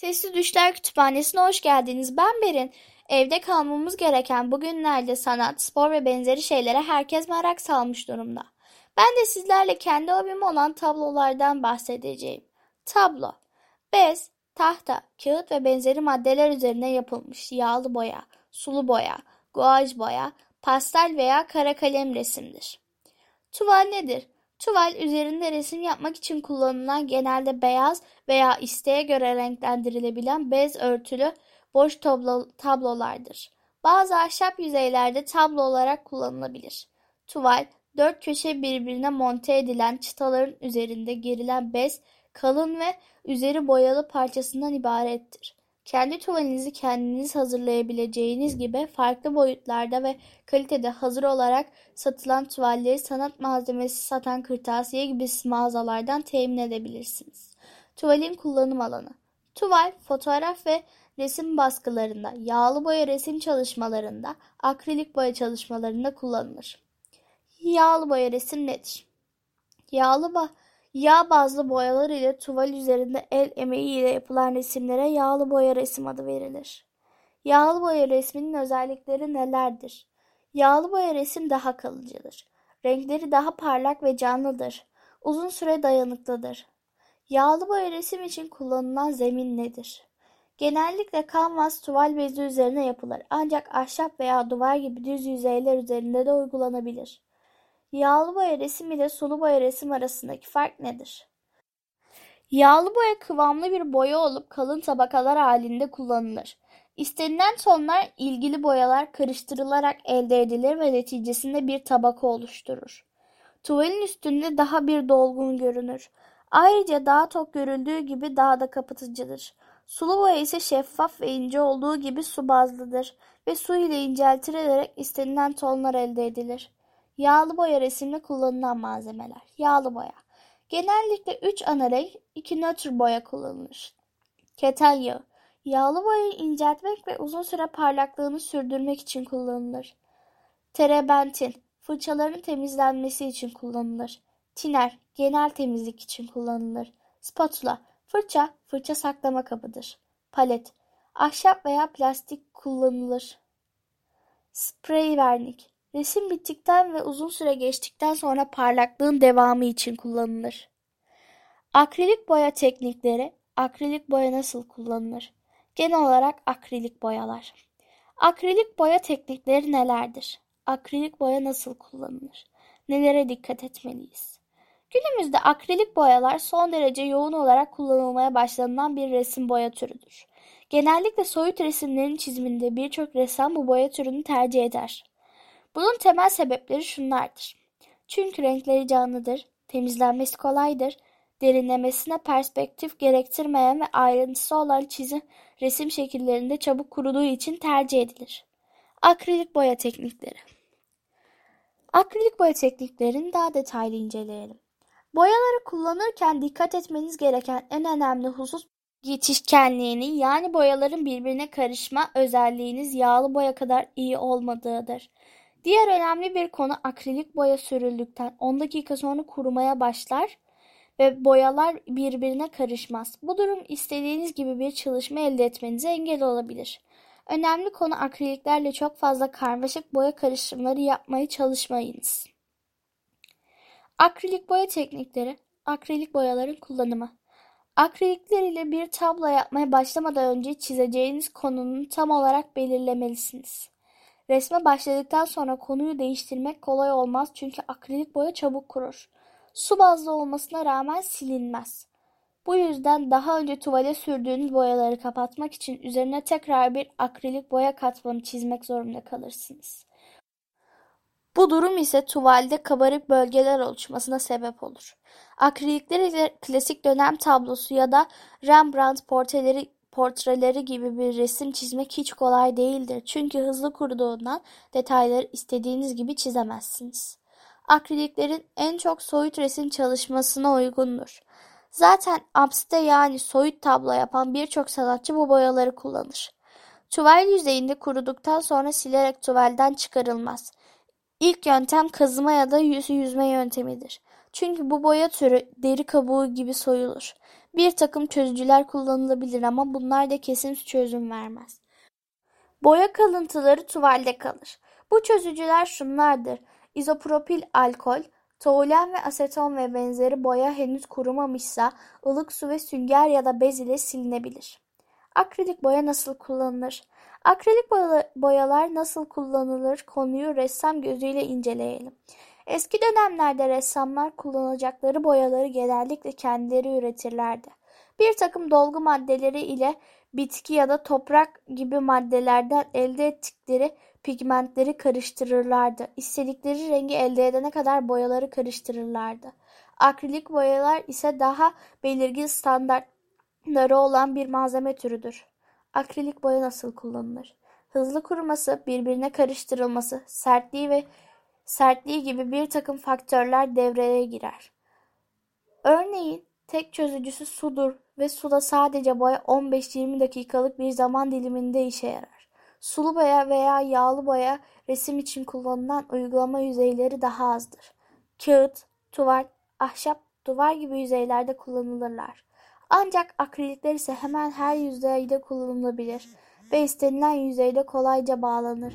Sesli Düşler Kütüphanesi'ne hoş geldiniz. Ben Berin. Evde kalmamız gereken bu günlerde sanat, spor ve benzeri şeylere herkes merak salmış durumda. Ben de sizlerle kendi hobim olan tablolardan bahsedeceğim. Tablo, bez, tahta, kağıt ve benzeri maddeler üzerine yapılmış yağlı boya, sulu boya, guaj boya, pastel veya kara kalem resimdir. Tuval nedir? Tuval üzerinde resim yapmak için kullanılan genelde beyaz veya isteğe göre renklendirilebilen bez örtülü boş tablo, tablolardır. Bazı ahşap yüzeylerde tablo olarak kullanılabilir. Tuval, dört köşe birbirine monte edilen çıtaların üzerinde gerilen bez, kalın ve üzeri boyalı parçasından ibarettir. Kendi tuvalinizi kendiniz hazırlayabileceğiniz gibi farklı boyutlarda ve kalitede hazır olarak satılan tuvalleri sanat malzemesi satan kırtasiye gibi mağazalardan temin edebilirsiniz. Tuvalin kullanım alanı Tuval, fotoğraf ve resim baskılarında, yağlı boya resim çalışmalarında, akrilik boya çalışmalarında kullanılır. Yağlı boya resim nedir? Yağlı boya Yağ bazlı boyalar ile tuval üzerinde el emeği ile yapılan resimlere yağlı boya resim adı verilir. Yağlı boya resminin özellikleri nelerdir? Yağlı boya resim daha kalıcıdır. Renkleri daha parlak ve canlıdır. Uzun süre dayanıklıdır. Yağlı boya resim için kullanılan zemin nedir? Genellikle kanvas tuval bezi üzerine yapılır ancak ahşap veya duvar gibi düz yüzeyler üzerinde de uygulanabilir. Yağlı boya resim ile sulu boya resim arasındaki fark nedir? Yağlı boya kıvamlı bir boya olup kalın tabakalar halinde kullanılır. İstenilen tonlar ilgili boyalar karıştırılarak elde edilir ve neticesinde bir tabaka oluşturur. Tuvalin üstünde daha bir dolgun görünür. Ayrıca daha tok görüldüğü gibi daha da kapatıcıdır. Sulu boya ise şeffaf ve ince olduğu gibi su bazlıdır ve su ile inceltilerek istenilen tonlar elde edilir. Yağlı boya resimde kullanılan malzemeler. Yağlı boya. Genellikle 3 ana renk, 2 nötr boya kullanılır. Keten yağı. Yağlı boyayı inceltmek ve uzun süre parlaklığını sürdürmek için kullanılır. Terebentin. Fırçaların temizlenmesi için kullanılır. Tiner. Genel temizlik için kullanılır. Spatula. Fırça, fırça saklama kabıdır. Palet. Ahşap veya plastik kullanılır. Sprey vernik. Resim bittikten ve uzun süre geçtikten sonra parlaklığın devamı için kullanılır. Akrilik boya teknikleri Akrilik boya nasıl kullanılır? Genel olarak akrilik boyalar. Akrilik boya teknikleri nelerdir? Akrilik boya nasıl kullanılır? Nelere dikkat etmeliyiz? Günümüzde akrilik boyalar son derece yoğun olarak kullanılmaya başlanılan bir resim boya türüdür. Genellikle soyut resimlerin çiziminde birçok ressam bu boya türünü tercih eder. Bunun temel sebepleri şunlardır. Çünkü renkleri canlıdır, temizlenmesi kolaydır, derinlemesine perspektif gerektirmeyen ve ayrıntısı olan çizim resim şekillerinde çabuk kuruduğu için tercih edilir. Akrilik boya teknikleri Akrilik boya tekniklerini daha detaylı inceleyelim. Boyaları kullanırken dikkat etmeniz gereken en önemli husus yetişkenliğinin yani boyaların birbirine karışma özelliğiniz yağlı boya kadar iyi olmadığıdır. Diğer önemli bir konu akrilik boya sürüldükten 10 dakika sonra kurumaya başlar ve boyalar birbirine karışmaz. Bu durum istediğiniz gibi bir çalışma elde etmenize engel olabilir. Önemli konu akriliklerle çok fazla karmaşık boya karışımları yapmaya çalışmayınız. Akrilik boya teknikleri, akrilik boyaların kullanımı. Akrilikler ile bir tablo yapmaya başlamadan önce çizeceğiniz konunun tam olarak belirlemelisiniz. Resme başladıktan sonra konuyu değiştirmek kolay olmaz çünkü akrilik boya çabuk kurur. Su bazlı olmasına rağmen silinmez. Bu yüzden daha önce tuvale sürdüğünüz boyaları kapatmak için üzerine tekrar bir akrilik boya katmanı çizmek zorunda kalırsınız. Bu durum ise tuvalde kabarık bölgeler oluşmasına sebep olur. Akrilikler ile klasik dönem tablosu ya da Rembrandt portreleri portreleri gibi bir resim çizmek hiç kolay değildir. Çünkü hızlı kuruduğundan detayları istediğiniz gibi çizemezsiniz. Akriliklerin en çok soyut resim çalışmasına uygundur. Zaten abside yani soyut tablo yapan birçok sanatçı bu boyaları kullanır. Tuval yüzeyinde kuruduktan sonra silerek tuvalden çıkarılmaz. İlk yöntem kazıma ya da yüzme yöntemidir. Çünkü bu boya türü deri kabuğu gibi soyulur. Bir takım çözücüler kullanılabilir ama bunlar da kesin çözüm vermez. Boya kalıntıları tuvalde kalır. Bu çözücüler şunlardır. İzopropil alkol, toluen ve aseton ve benzeri boya henüz kurumamışsa ılık su ve sünger ya da bez ile silinebilir. Akrilik boya nasıl kullanılır? Akrilik boyalar nasıl kullanılır konuyu ressam gözüyle inceleyelim. Eski dönemlerde ressamlar kullanacakları boyaları genellikle kendileri üretirlerdi. Bir takım dolgu maddeleri ile bitki ya da toprak gibi maddelerden elde ettikleri pigmentleri karıştırırlardı. İstedikleri rengi elde edene kadar boyaları karıştırırlardı. Akrilik boyalar ise daha belirgin standartları olan bir malzeme türüdür. Akrilik boya nasıl kullanılır? Hızlı kuruması, birbirine karıştırılması, sertliği ve sertliği gibi bir takım faktörler devreye girer. Örneğin tek çözücüsü sudur ve suda sadece boya 15-20 dakikalık bir zaman diliminde işe yarar. Sulu boya veya yağlı boya resim için kullanılan uygulama yüzeyleri daha azdır. Kağıt, tuval, ahşap, duvar gibi yüzeylerde kullanılırlar. Ancak akrilikler ise hemen her yüzeyde kullanılabilir ve istenilen yüzeyde kolayca bağlanır.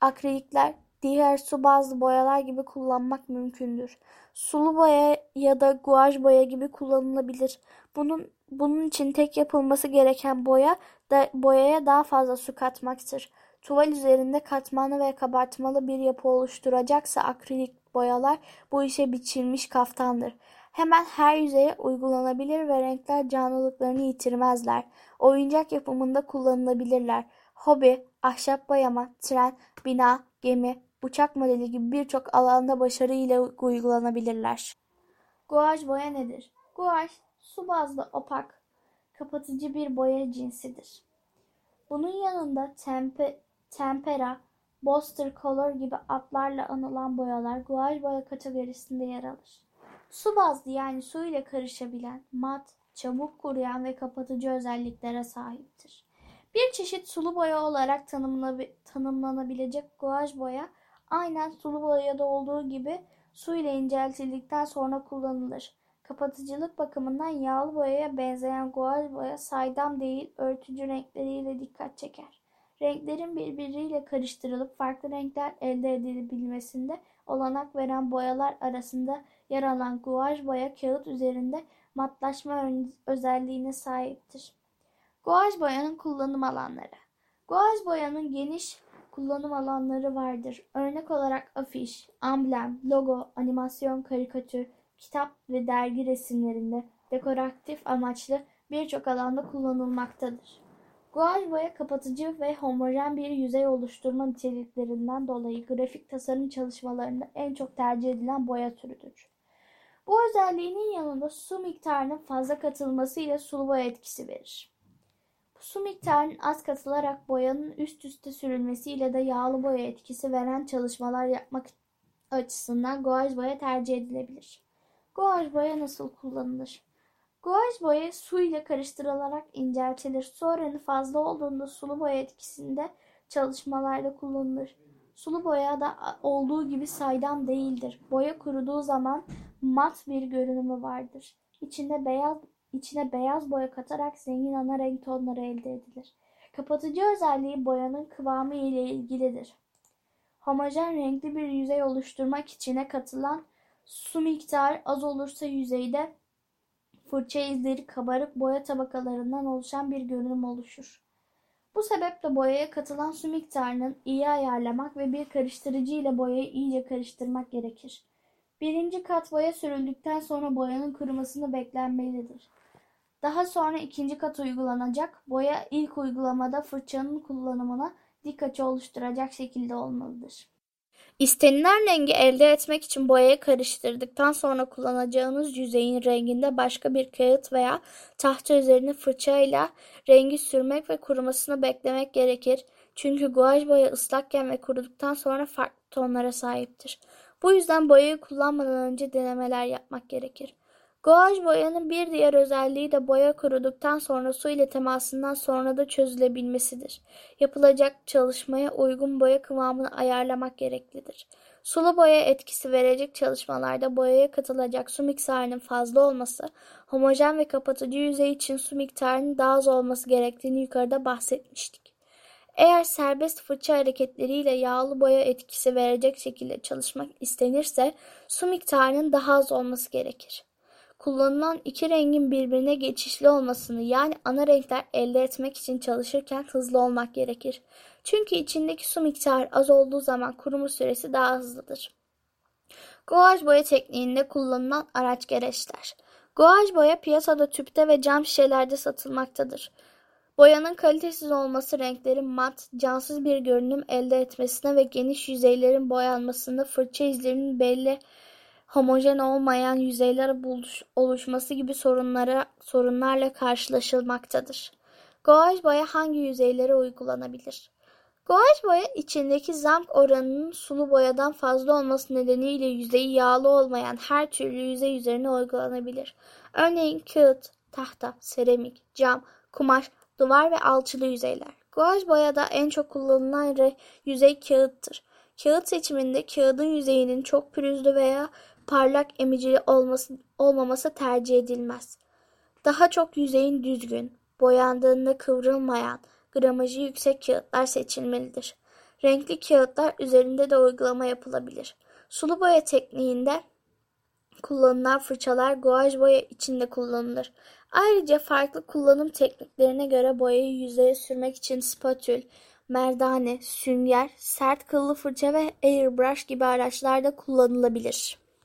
Akrilikler diğer su bazlı boyalar gibi kullanmak mümkündür. Sulu boya ya da guaj boya gibi kullanılabilir. Bunun bunun için tek yapılması gereken boya da boyaya daha fazla su katmaktır. Tuval üzerinde katmanlı ve kabartmalı bir yapı oluşturacaksa akrilik boyalar bu işe biçilmiş kaftandır. Hemen her yüzeye uygulanabilir ve renkler canlılıklarını yitirmezler. Oyuncak yapımında kullanılabilirler. Hobi, ahşap boyama, tren, bina, gemi, uçak modeli gibi birçok alanda başarıyla uygulanabilirler. Guaj boya nedir? Guaj, su bazlı opak, kapatıcı bir boya cinsidir. Bunun yanında tempe, tempera, Boster Color gibi adlarla anılan boyalar guaj boya kategorisinde yer alır. Su bazlı yani su ile karışabilen, mat, çabuk kuruyan ve kapatıcı özelliklere sahiptir. Bir çeşit sulu boya olarak tanımlanabilecek guaj boya aynen sulu boyada olduğu gibi su ile inceltildikten sonra kullanılır. Kapatıcılık bakımından yağlı boyaya benzeyen guaj boya saydam değil örtücü renkleriyle dikkat çeker. Renklerin birbiriyle karıştırılıp farklı renkler elde edilebilmesinde olanak veren boyalar arasında yer alan guaj boya kağıt üzerinde matlaşma özelliğine sahiptir. Guaj boyanın kullanım alanları Guaj boyanın geniş kullanım alanları vardır. Örnek olarak afiş, amblem, logo, animasyon, karikatür, kitap ve dergi resimlerinde dekoratif amaçlı birçok alanda kullanılmaktadır. Guaj boya kapatıcı ve homojen bir yüzey oluşturma niteliklerinden dolayı grafik tasarım çalışmalarında en çok tercih edilen boya türüdür. Bu özelliğinin yanında su miktarının fazla katılması ile sulu boya etkisi verir. Su miktarının az katılarak boyanın üst üste sürülmesiyle de yağlı boya etkisi veren çalışmalar yapmak açısından guaj boya tercih edilebilir. Guaj boya nasıl kullanılır? Guaj boya su ile karıştırılarak inceltilir. Su oranı fazla olduğunda sulu boya etkisinde çalışmalarda kullanılır. Sulu boya da olduğu gibi saydam değildir. Boya kuruduğu zaman mat bir görünümü vardır. İçinde beyaz içine beyaz boya katarak zengin ana renk tonları elde edilir. Kapatıcı özelliği boyanın kıvamı ile ilgilidir. Homojen renkli bir yüzey oluşturmak içine katılan su miktarı az olursa yüzeyde fırça izleri kabarık boya tabakalarından oluşan bir görünüm oluşur. Bu sebeple boyaya katılan su miktarının iyi ayarlamak ve bir karıştırıcı ile boyayı iyice karıştırmak gerekir. Birinci kat boya sürüldükten sonra boyanın kurumasını beklenmelidir. Daha sonra ikinci kat uygulanacak boya ilk uygulamada fırçanın kullanımına dik açı oluşturacak şekilde olmalıdır. İstenilen rengi elde etmek için boyayı karıştırdıktan sonra kullanacağınız yüzeyin renginde başka bir kağıt veya tahta üzerine fırçayla rengi sürmek ve kurumasını beklemek gerekir. Çünkü guaj boya ıslakken ve kuruduktan sonra farklı tonlara sahiptir. Bu yüzden boyayı kullanmadan önce denemeler yapmak gerekir. Guaj boyanın bir diğer özelliği de boya kuruduktan sonra su ile temasından sonra da çözülebilmesidir. Yapılacak çalışmaya uygun boya kıvamını ayarlamak gereklidir. Sulu boya etkisi verecek çalışmalarda boyaya katılacak su miktarının fazla olması, homojen ve kapatıcı yüzey için su miktarının daha az olması gerektiğini yukarıda bahsetmiştik. Eğer serbest fırça hareketleriyle yağlı boya etkisi verecek şekilde çalışmak istenirse su miktarının daha az olması gerekir. Kullanılan iki rengin birbirine geçişli olmasını yani ana renkler elde etmek için çalışırken hızlı olmak gerekir. Çünkü içindeki su miktarı az olduğu zaman kuruma süresi daha hızlıdır. Guaj boya tekniğinde kullanılan araç gereçler. Guaj boya piyasada tüpte ve cam şişelerde satılmaktadır. Boyanın kalitesiz olması renklerin mat, cansız bir görünüm elde etmesine ve geniş yüzeylerin boyanmasında fırça izlerinin belli homojen olmayan yüzeyler oluşması gibi sorunlara, sorunlarla karşılaşılmaktadır. Gouache boya hangi yüzeylere uygulanabilir? Gouache boya içindeki zamk oranının sulu boyadan fazla olması nedeniyle yüzeyi yağlı olmayan her türlü yüzey üzerine uygulanabilir. Örneğin kağıt, tahta, seramik, cam, kumaş, duvar ve alçılı yüzeyler. Guaj boyada en çok kullanılan yüzey kağıttır. Kağıt seçiminde kağıdın yüzeyinin çok pürüzlü veya parlak emicili olması, olmaması tercih edilmez. Daha çok yüzeyin düzgün, boyandığında kıvrılmayan, gramajı yüksek kağıtlar seçilmelidir. Renkli kağıtlar üzerinde de uygulama yapılabilir. Sulu boya tekniğinde kullanılan fırçalar guaj boya içinde kullanılır. Ayrıca farklı kullanım tekniklerine göre boyayı yüzeye sürmek için spatül, merdane, sünger, sert kıllı fırça ve airbrush gibi araçlar da kullanılabilir.